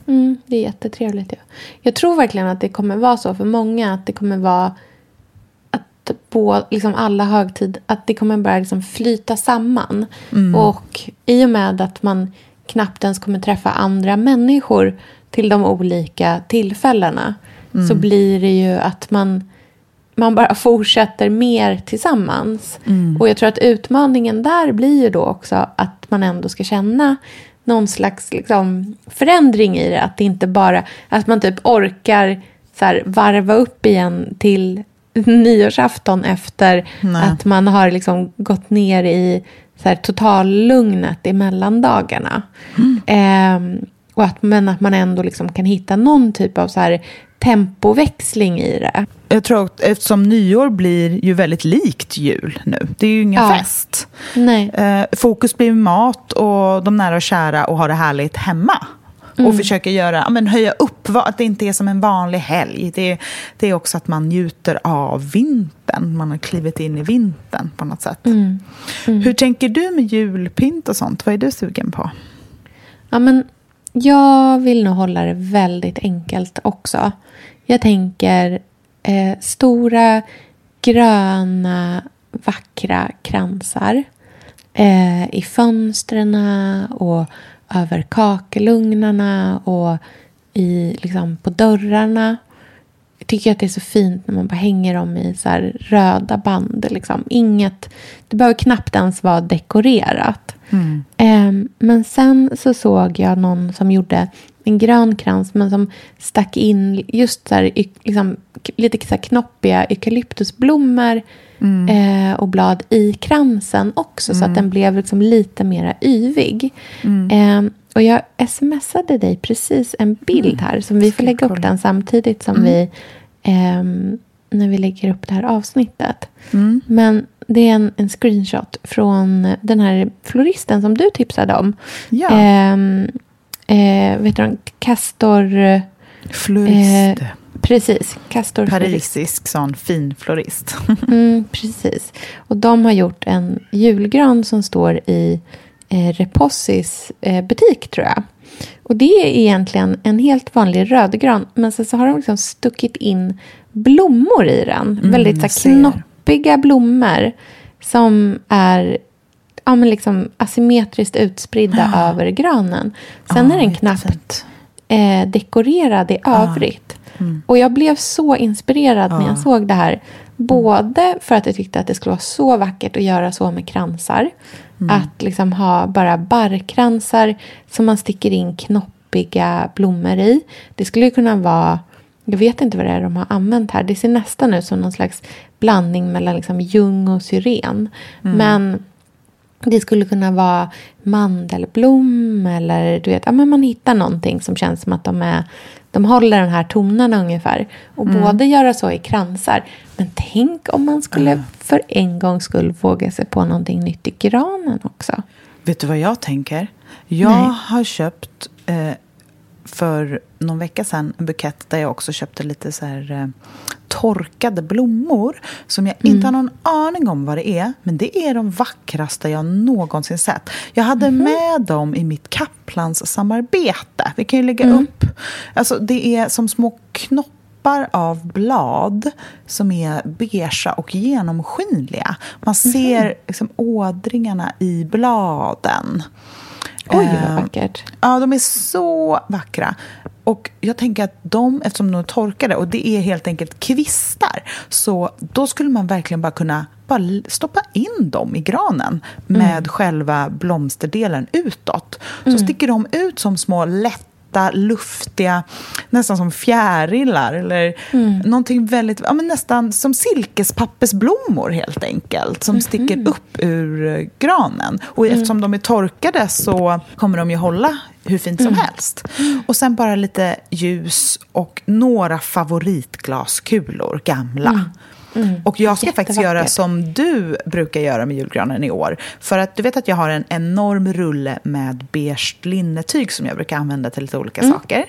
Mm, det är jättetrevligt. Ja. Jag tror verkligen att det kommer vara så för många. Att det kommer vara att på liksom alla högtid, att det kommer börja liksom flyta samman. Mm. Och i och med att man knappt ens kommer träffa andra människor till de olika tillfällena så blir det ju att man, man bara fortsätter mer tillsammans. Och jag tror att utmaningen där blir ju då också att man ändå ska känna någon slags liksom, förändring i det. Att det inte bara, att man typ orkar så här, varva upp igen till nyårsafton efter Nej. att man har liksom gått ner i så här, totallugnet i mellandagarna. Ehm, och att, men att man ändå liksom kan hitta någon typ av så här, tempoväxling i det. Jag tror att eftersom nyår blir ju väldigt likt jul nu. Det är ju ingen Ja. fest. Nej. Eh, fokus blir mat och de nära och kära och ha det härligt hemma. Mm. Och försöka göra, men höja upp, att det inte är som en vanlig helg. Det, det är också att man njuter av vintern. Man har klivit in i vintern på något sätt. Mm. Hur tänker du med julpynt och sånt? Vad är du sugen på? Ja, men jag vill nog hålla det väldigt enkelt också. Jag tänker eh, stora, gröna, vackra kransar eh, i fönstren och över kakelugnarna och i, liksom, på dörrarna. Jag tycker att det är så fint när man bara hänger dem i så här röda band. Liksom. Inget, det behöver knappt ens vara dekorerat. Ehm, men sen så såg jag någon som gjorde en grön krans men som stack in just så här, liksom, lite så här knoppiga eukalyptusblommor eh, och blad i kransen också så att den blev liksom lite mera yvig. Ehm, och jag smsade dig precis en bild här som vi får lägga upp den samtidigt som vi ehm, när vi lägger upp det här avsnittet. Men det är en, en screenshot från den här floristen som du tipsade om. Ja. Ehm, eh, vet du, Castor... Florist. Eh, precis, Castor. Parisisk sån fin florist. Mm, precis. Och de har gjort en julgran som står i eh, Repossis eh, butik, tror jag. Och det är egentligen en helt vanlig rödgran. Men sen så har de liksom stuckit in blommor i den. Väldigt så jag knoppiga blommor. Som är ja, men liksom asymmetriskt utspridda över granen. Sen Ja, är den knappt eh, dekorerad i övrigt. Och jag blev så inspirerad när jag såg det här. Både för att jag tyckte att det skulle vara så vackert att göra så med kransar. Att liksom ha bara barrkransar som man sticker in knoppiga blommor i. Det skulle ju kunna vara, jag vet inte vad det är de har använt här. Det ser nästan ut som någon slags blandning mellan liksom ljung och syren. Men det skulle kunna vara mandelblom eller du vet, ja, men man hittar någonting som känns som att de, är, de håller den här tonerna ungefär. Och både göra så i kransar. Men tänk om man skulle för en gångs skull våga sig på någonting nytt i granen också. Vet du vad jag tänker? Jag Nej. har köpt eh, för någon vecka sedan en bukett där jag också köpte lite så här eh, torkade blommor som jag inte har någon aning om vad det är. Men det är de vackraste jag någonsin sett. Jag hade med dem i mitt Kaplans samarbete. Vi kan ju lägga upp. Alltså det är som små knoppar av blad som är beigea och genomskinliga. Man ser liksom ådringarna i bladen. Oj, Eh, vad vackert. Ja, de är så vackra. Och jag tänker att de, eftersom de är torkade och det är helt enkelt kvistar, så då skulle man verkligen bara kunna bara stoppa in dem i granen med själva blomsterdelen utåt. Så sticker de ut som små lätta, luftiga, nästan som fjärilar eller någonting väldigt, ja, men nästan som silkespappersblommor helt enkelt, som sticker upp ur eh, granen. Och eftersom de är torkade så kommer de ju hålla hur fint som helst. Och sen bara lite ljus och några favoritglaskulor, gamla. Och jag ska faktiskt göra som du brukar göra med julgranen i år. För att du vet att jag har en enorm rulle med beige linnetyg som jag brukar använda till lite olika saker.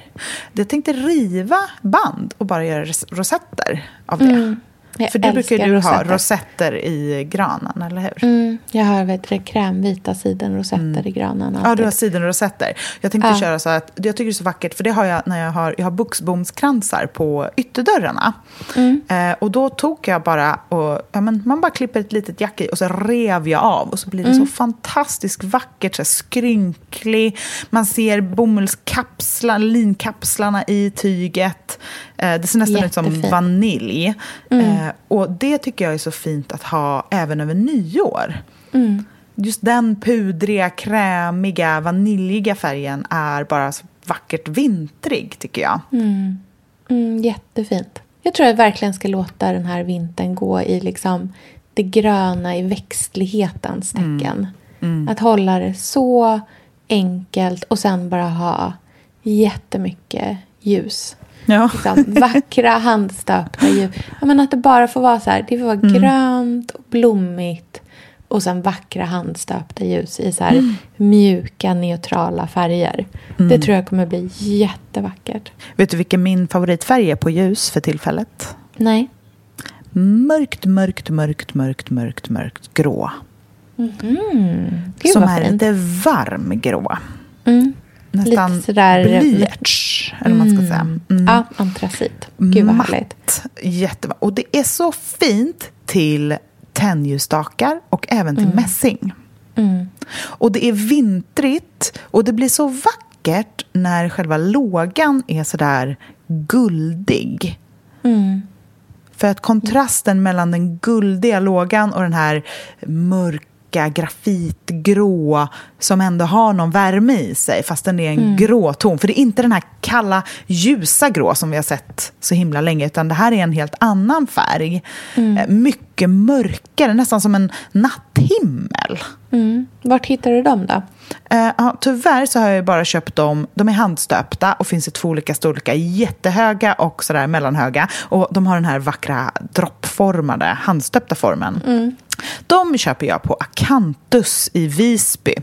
Jag tänkte riva band och bara göra rosetter av det. Jag För det brukar du ha, rosetter. i granen, eller hur? Mm, jag har vet du, krämvita sidenrosetter i granen. Mm. Ja, alltid. du har sidenrosetter. Jag tänkte Ja. köra så att, jag tycker det är så vackert, för det har jag när jag har, jag har buxbomskransar på ytterdörrarna. Mm. Eh, och då tog jag bara, och, ja, men man bara klipper ett litet jack i och så rev jag av. Och så blir det Mm. så fantastiskt vackert, så här skrynklig. Man ser bomullskapslar, linkapslarna i tyget. Eh, det ser nästan ut som vanilj. Mm. Eh, och det tycker jag är så fint att ha även över nyår. Mm. Just den pudriga, krämiga, vaniljiga färgen är bara så vackert vintrig, tycker jag. Mm, jättefint. Jag tror jag verkligen ska låta den här vintern gå i liksom det gröna i växtlighetens tecken. Att hålla det så enkelt och sen bara ha jättemycket ljus. Ja. Liksom, vackra handstöpta ljus. Ja, men att det bara får vara så här. Det får vara grönt och blommigt. Och sen vackra handstöpta ljus i så här mjuka neutrala färger. Det tror jag kommer bli jättevackert. Vet du vilken min favoritfärg är på ljus för tillfället? Nej. Mörkt, mörkt, mörkt, mörkt, mörkt, mörkt grå. Gud, som vad är fint. lite varm grå. Mm. Nästan Lite sådär- blyerts, eller vad man ska säga. Mm. Ja, antracit. Gud vad härligt. Matt, jättebra. Och det är så fint till tennljusstakar och även till mässing. Mm. Och det är vintrigt och det blir så vackert när själva lågan är sådär guldig. Mm. För att kontrasten mellan den guldiga lågan och den här mörka grafitgrå som ändå har någon värme i sig fast den är en grå ton. För det är inte den här kalla ljusa grå som vi har sett så himla länge utan det här är en helt annan färg. Eh, Mycket mörkare, nästan som en natthimmel. Mm. Vart hittar du dem då? Ja, tyvärr så har jag bara köpt dem. De är handstöpta och finns i två olika storlekar. Jättehöga och sådär mellanhöga. Och de har den här vackra droppformade, handstöpta formen. De köper jag på Akantus i Visby.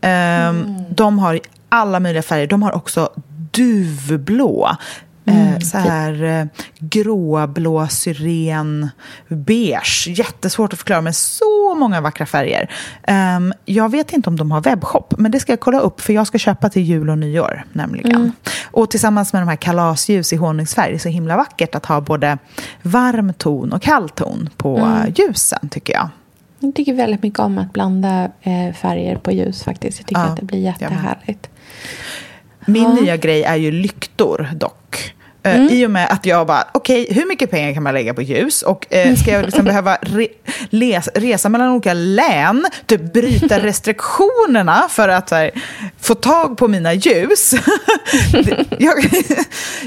Ehm, De har alla möjliga färger. De har också duvblå. Eh, så här eh, gråblå, syren, beige. Jättesvårt att förklara, men så många vackra färger. Ehm, jag vet inte om de har webbshop, men det ska jag kolla upp för jag ska köpa till jul och nyår nämligen. Och tillsammans med de här kalasljus i honungsfärg, det är så himla vackert att ha både varm ton och kall ton på eh, ljusen tycker jag. Jag tycker väldigt mycket om att blanda eh, färger på ljus faktiskt. Jag tycker Ja, att det blir jättehärligt. Min Ja. nya grej är ju lyktor dock. Eh, I och med att jag bara, okej, hur mycket pengar kan man lägga på ljus? Och eh, ska jag liksom behöva re les, resa mellan olika län, typ bryta restriktionerna för att här, få tag på mina ljus? Jag,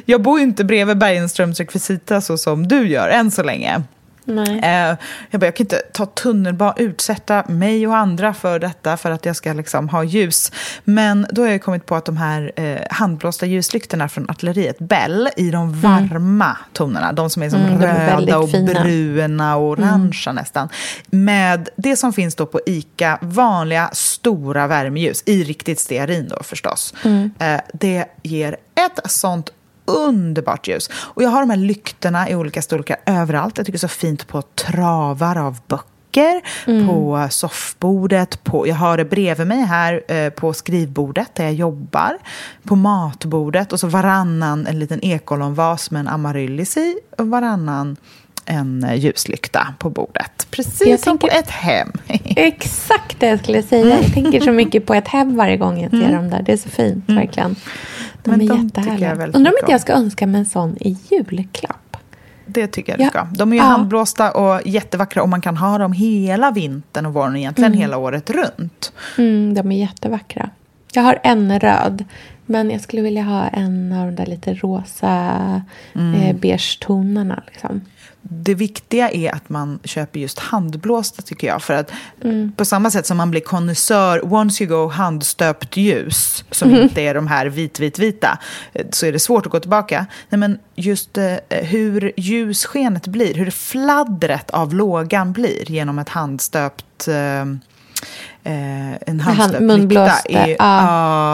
jag bor ju inte bredvid Bergenströms rekvisita så som du gör än så länge. Eh, jag, bara, jag kan inte ta tunnelbana, utsätta mig och andra för detta för att jag ska liksom ha ljus. Men då har jag kommit på att de här eh, handblåsta ljuslyktorna från artilleriet Bell i de varma tonerna, de som är som Mm, de är röda och fina. bruna och orangea nästan. Med det som finns då på ICA, vanliga stora värmeljus, i riktigt stearin då förstås. Eh, det ger ett sånt underbart ljus. Och jag har de här lyktorna i olika storlekar överallt. Jag tycker så fint på travar av böcker, på soffbordet, på, jag har det bredvid mig här eh, på skrivbordet där jag jobbar, på matbordet och så varannan en liten ekollonvas med en amaryllis i och varannan en eh, ljuslykta på bordet. Precis Jag som på tänker- ett hem. Exakt det jag skulle säga. Jag tänker så mycket på ett hem varje gång jag ser dem där. Det är så fint, verkligen. De Men är de jättehärliga. Undrar om inte jag ska önska mig en sån i julklapp. Det tycker jag du Ja. ska. De är ju Ja. handblåsta och jättevackra och man kan ha dem hela vintern och våren, egentligen hela året runt. Mm, de är jättevackra. Jag har en röd, men jag skulle vilja ha en av de där lite rosa eh, beige tonerna. Liksom. Det viktiga är att man köper just handblåsta tycker jag. För att på samma sätt som man blir konnässör, once you go handstöpt ljus, som inte är de här vit-vit-vita, så är det svårt att gå tillbaka. Nej, men just eh, hur ljusskenet blir, hur fladdret av lågan blir genom ett handstöpt eh, eh, en hand- handstöpt munblåste, lykta. Är, ja.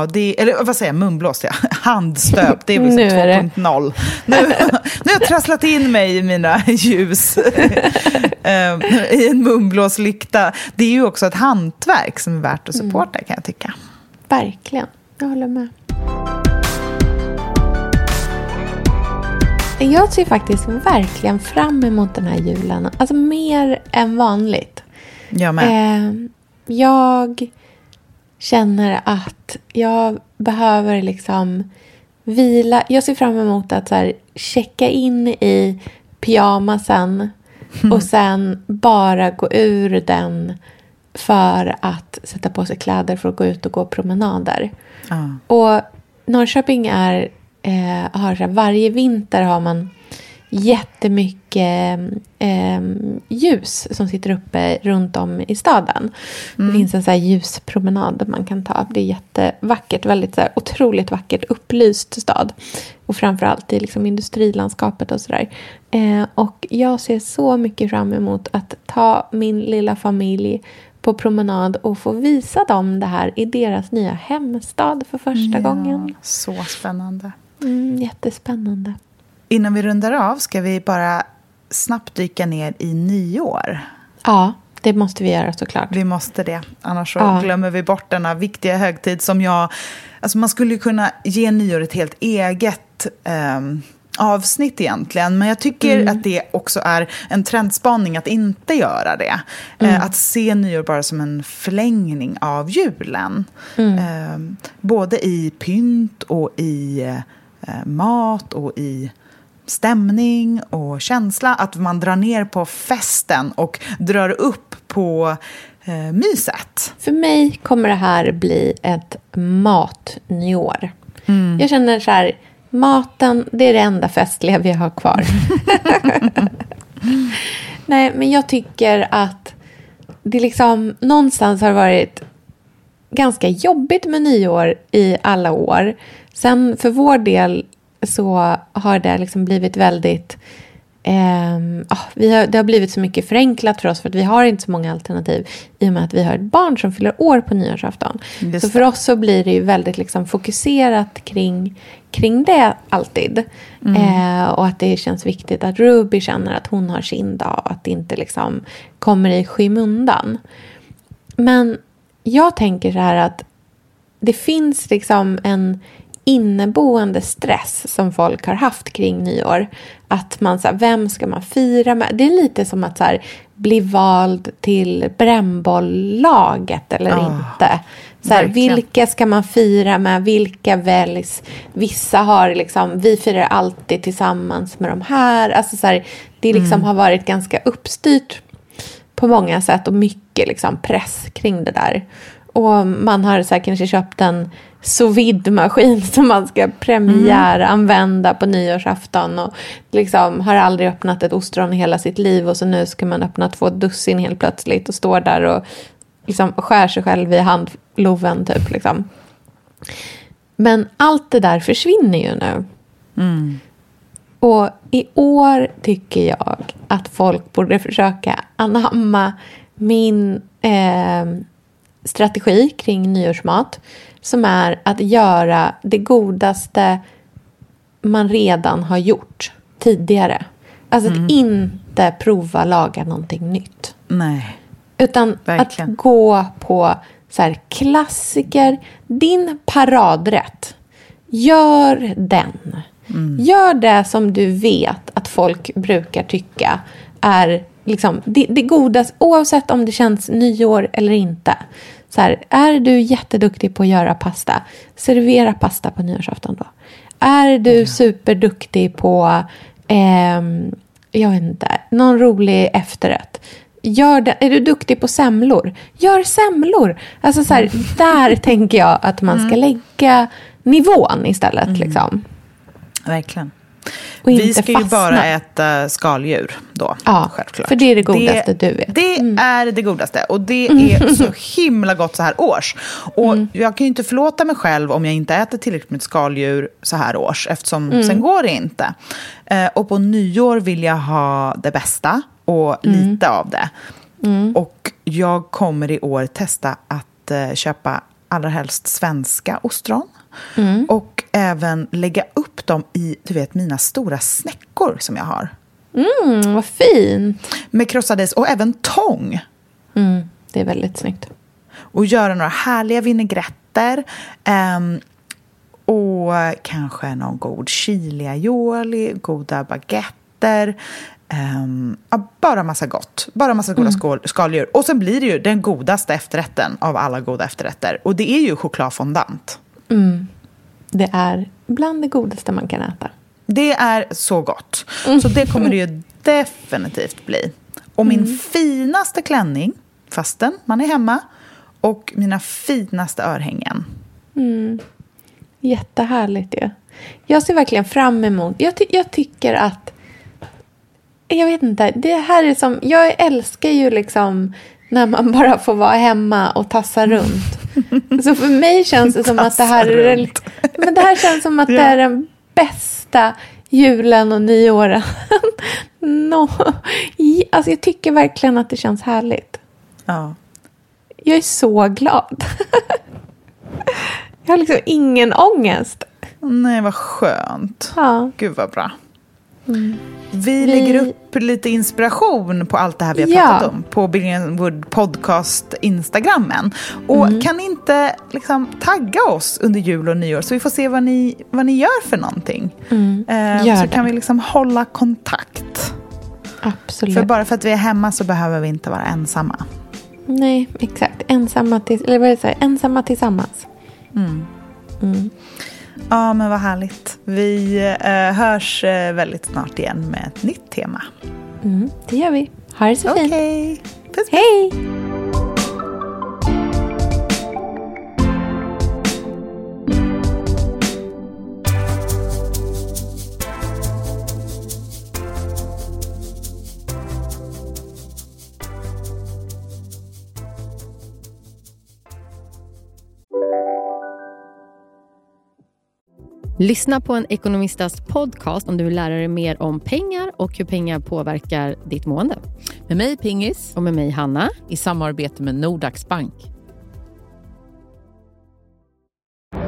ja. det, eller vad säger jag, munblåst ja. Handstöpt, det är det. 2.0. Nu, nu har jag trasslat in mig i mina ljus. Eh, I en munblåst lykta. Det är ju också ett hantverk som är värt att Mm. supporta kan jag tycka. Verkligen. Jag håller med. Jag ser faktiskt verkligen fram emot den här julen. Alltså mer än vanligt. Jag med. Eh, jag känner att jag behöver liksom vila. Jag ser fram emot att så checka in i pyjamasen och sen bara gå ur den för att sätta på sig kläder för att gå ut och gå promenader. Ja. Och Norrköping är, eh, har så här, varje vinter har man jättemycket eh, ljus som sitter uppe runt om i staden. Det finns en så här ljuspromenad man kan ta. Det är jättevackert, väldigt så här, otroligt vackert upplyst stad. Och framförallt i liksom industrilandskapet och sådär. Eh, och jag ser så mycket fram emot att ta min lilla familj på promenad och få visa dem det här i deras nya hemstad för första gången. Så spännande. Mm, jättespännande. Innan vi rundar av ska vi bara snabbt dyka ner i nyår. Ja, det måste vi göra såklart. Vi måste det, annars så Ja. glömmer vi bort denna viktiga högtid som jag... Alltså man skulle ju kunna ge nyår ett helt eget ehm, avsnitt egentligen. Men jag tycker Mm. att det också är en trendspaning att inte göra det. Mm. Eh, att se nyår bara som en förlängning av julen. Mm. Ehm, både i pynt och i eh, mat och i stämning och känsla. Att man drar ner på festen och drar upp på eh, myset. För mig kommer det här bli ett matnyår. Mm. Jag känner så här, maten, det är det enda festliga vi har kvar. Nej, men jag tycker att det liksom någonstans har varit ganska jobbigt med nyår i alla år. Sen för vår del så har det liksom blivit väldigt... ah, vi har, det har blivit så mycket förenklat för oss för att vi har inte så många alternativ i och med att vi har ett barn som fyller år på nyårsafton. Just så för oss så blir det ju väldigt liksom fokuserat kring, kring det alltid. Eh, och att det känns viktigt att Ruby känner att hon har sin dag och att det inte liksom kommer i skymundan. Men jag tänker så här att det finns liksom en inneboende stress som folk har haft kring nyår. Att man så här, vem ska man fira med? Det är lite som att så här, bli vald till brännbolllaget eller Ah, inte. Så här, vilka ska man fira med? Vilka väljs? Vissa har liksom, vi firar alltid tillsammans med de här. Alltså så det liksom Mm. har varit ganska uppstyrt på många sätt och mycket liksom press kring det där. Och man har så här, kanske köpt en sous vide-maskin som man ska premiäranvända på nyårsafton och liksom har aldrig öppnat ett ostron i hela sitt liv och så nu ska man öppna två dussin helt plötsligt och står där och liksom skär sig själv i handloven typ liksom. Men allt det där försvinner ju nu. Och i år tycker jag att folk borde försöka anamma min eh, strategi kring nyårsmat. Som är att göra det godaste man redan har gjort tidigare. Alltså att inte prova laga någonting nytt. Nej. Utan Verkligen. att gå på så här, klassiker. Din paradrätt. Gör den. Gör det som du vet att folk brukar tycka är liksom, det, det godaste, oavsett om det känns nyår eller inte. Så här, är du jätteduktig på att göra pasta, servera pasta på nyårsafton då. Är du superduktig på, ehm, jag vet inte, någon rolig efterrätt. Gör det, är du duktig på semlor? Gör semlor! Alltså så här, där tänker jag att man ska lägga nivån istället. Liksom. Verkligen. Och Vi ska ju fastna. bara äta skaldjur då, Ja, självklart. för det är det godaste du vet. Det Mm. är det godaste. Och det är så himla gott så här års. Och Mm. jag kan ju inte förlåta mig själv om jag inte äter tillräckligt med skaldjur så här års, eftersom Mm. sen går det inte. Eh, och på nyår vill jag ha det bästa och Mm. lite av det. Och jag kommer i år testa att eh, köpa allra helst svenska ostron. Och även lägga upp dem i du vet, mina stora snäckor som jag har. Mm, vad fint. Med krossad is och även tång. Mm, det är väldigt snyggt. Och göra några härliga vinägretter. ehm, och kanske någon god chili aioli, goda baguetter. ehm, ja, bara massa gott. Bara massa goda skål, skaldjur. Och sen blir det ju den godaste efterrätten av alla goda efterrätter. Och det är ju chokladfondant. Det är bland det godaste man kan äta. Det är så gott. Så det kommer det ju definitivt bli. Och min finaste klänning, fastän man är hemma, och mina finaste örhängen. Jättehärligt ju. Jag ser verkligen fram emot... Jag, ty- jag tycker att... Jag vet inte. Det här är som... Jag älskar ju liksom när man bara får vara hemma och tassa runt. Så för mig känns det som att det här är... Men det här känns som att det är den bästa julen och nyåren. no. Alltså jag tycker verkligen att det känns härligt. Ja. Jag är så glad. Jag har liksom ingen ångest. Nej, vad skönt. Ja. Gud vad bra. Vi, lägger upp lite inspiration på allt det här vi har Ja. pratat om på Billingen Wood Podcast Instagrammen. Och kan ni inte liksom tagga oss under jul och nyår så vi får se vad ni, vad ni gör för någonting. Eh, Gör så det. kan vi liksom hålla kontakt. Absolut. För bara för att vi är hemma så behöver vi inte vara ensamma. Nej, exakt. Ensamma, till, eller vad är det, så här? ensamma tillsammans. Ja, men vad härligt. Vi eh, hörs eh, väldigt snart igen med ett nytt tema. Mm, det gör vi. Ha det så fint. Okej. Puss, puss. Hej! Lyssna på en ekonomistas podcast om du vill lära dig mer om pengar och hur pengar påverkar ditt mående. Med mig Pingis Och med mig Hanna. i samarbete med Nordax Bank.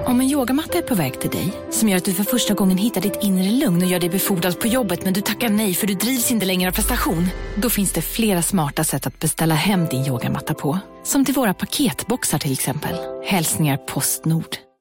Om en yogamatta är på väg till dig, som gör att du för första gången hittar ditt inre lugn och gör dig befordrad på jobbet men du tackar nej för du drivs inte längre av prestation. Då finns det flera smarta sätt att beställa hem din yogamatta på. Som till våra paketboxar till exempel. Hälsningar Postnord.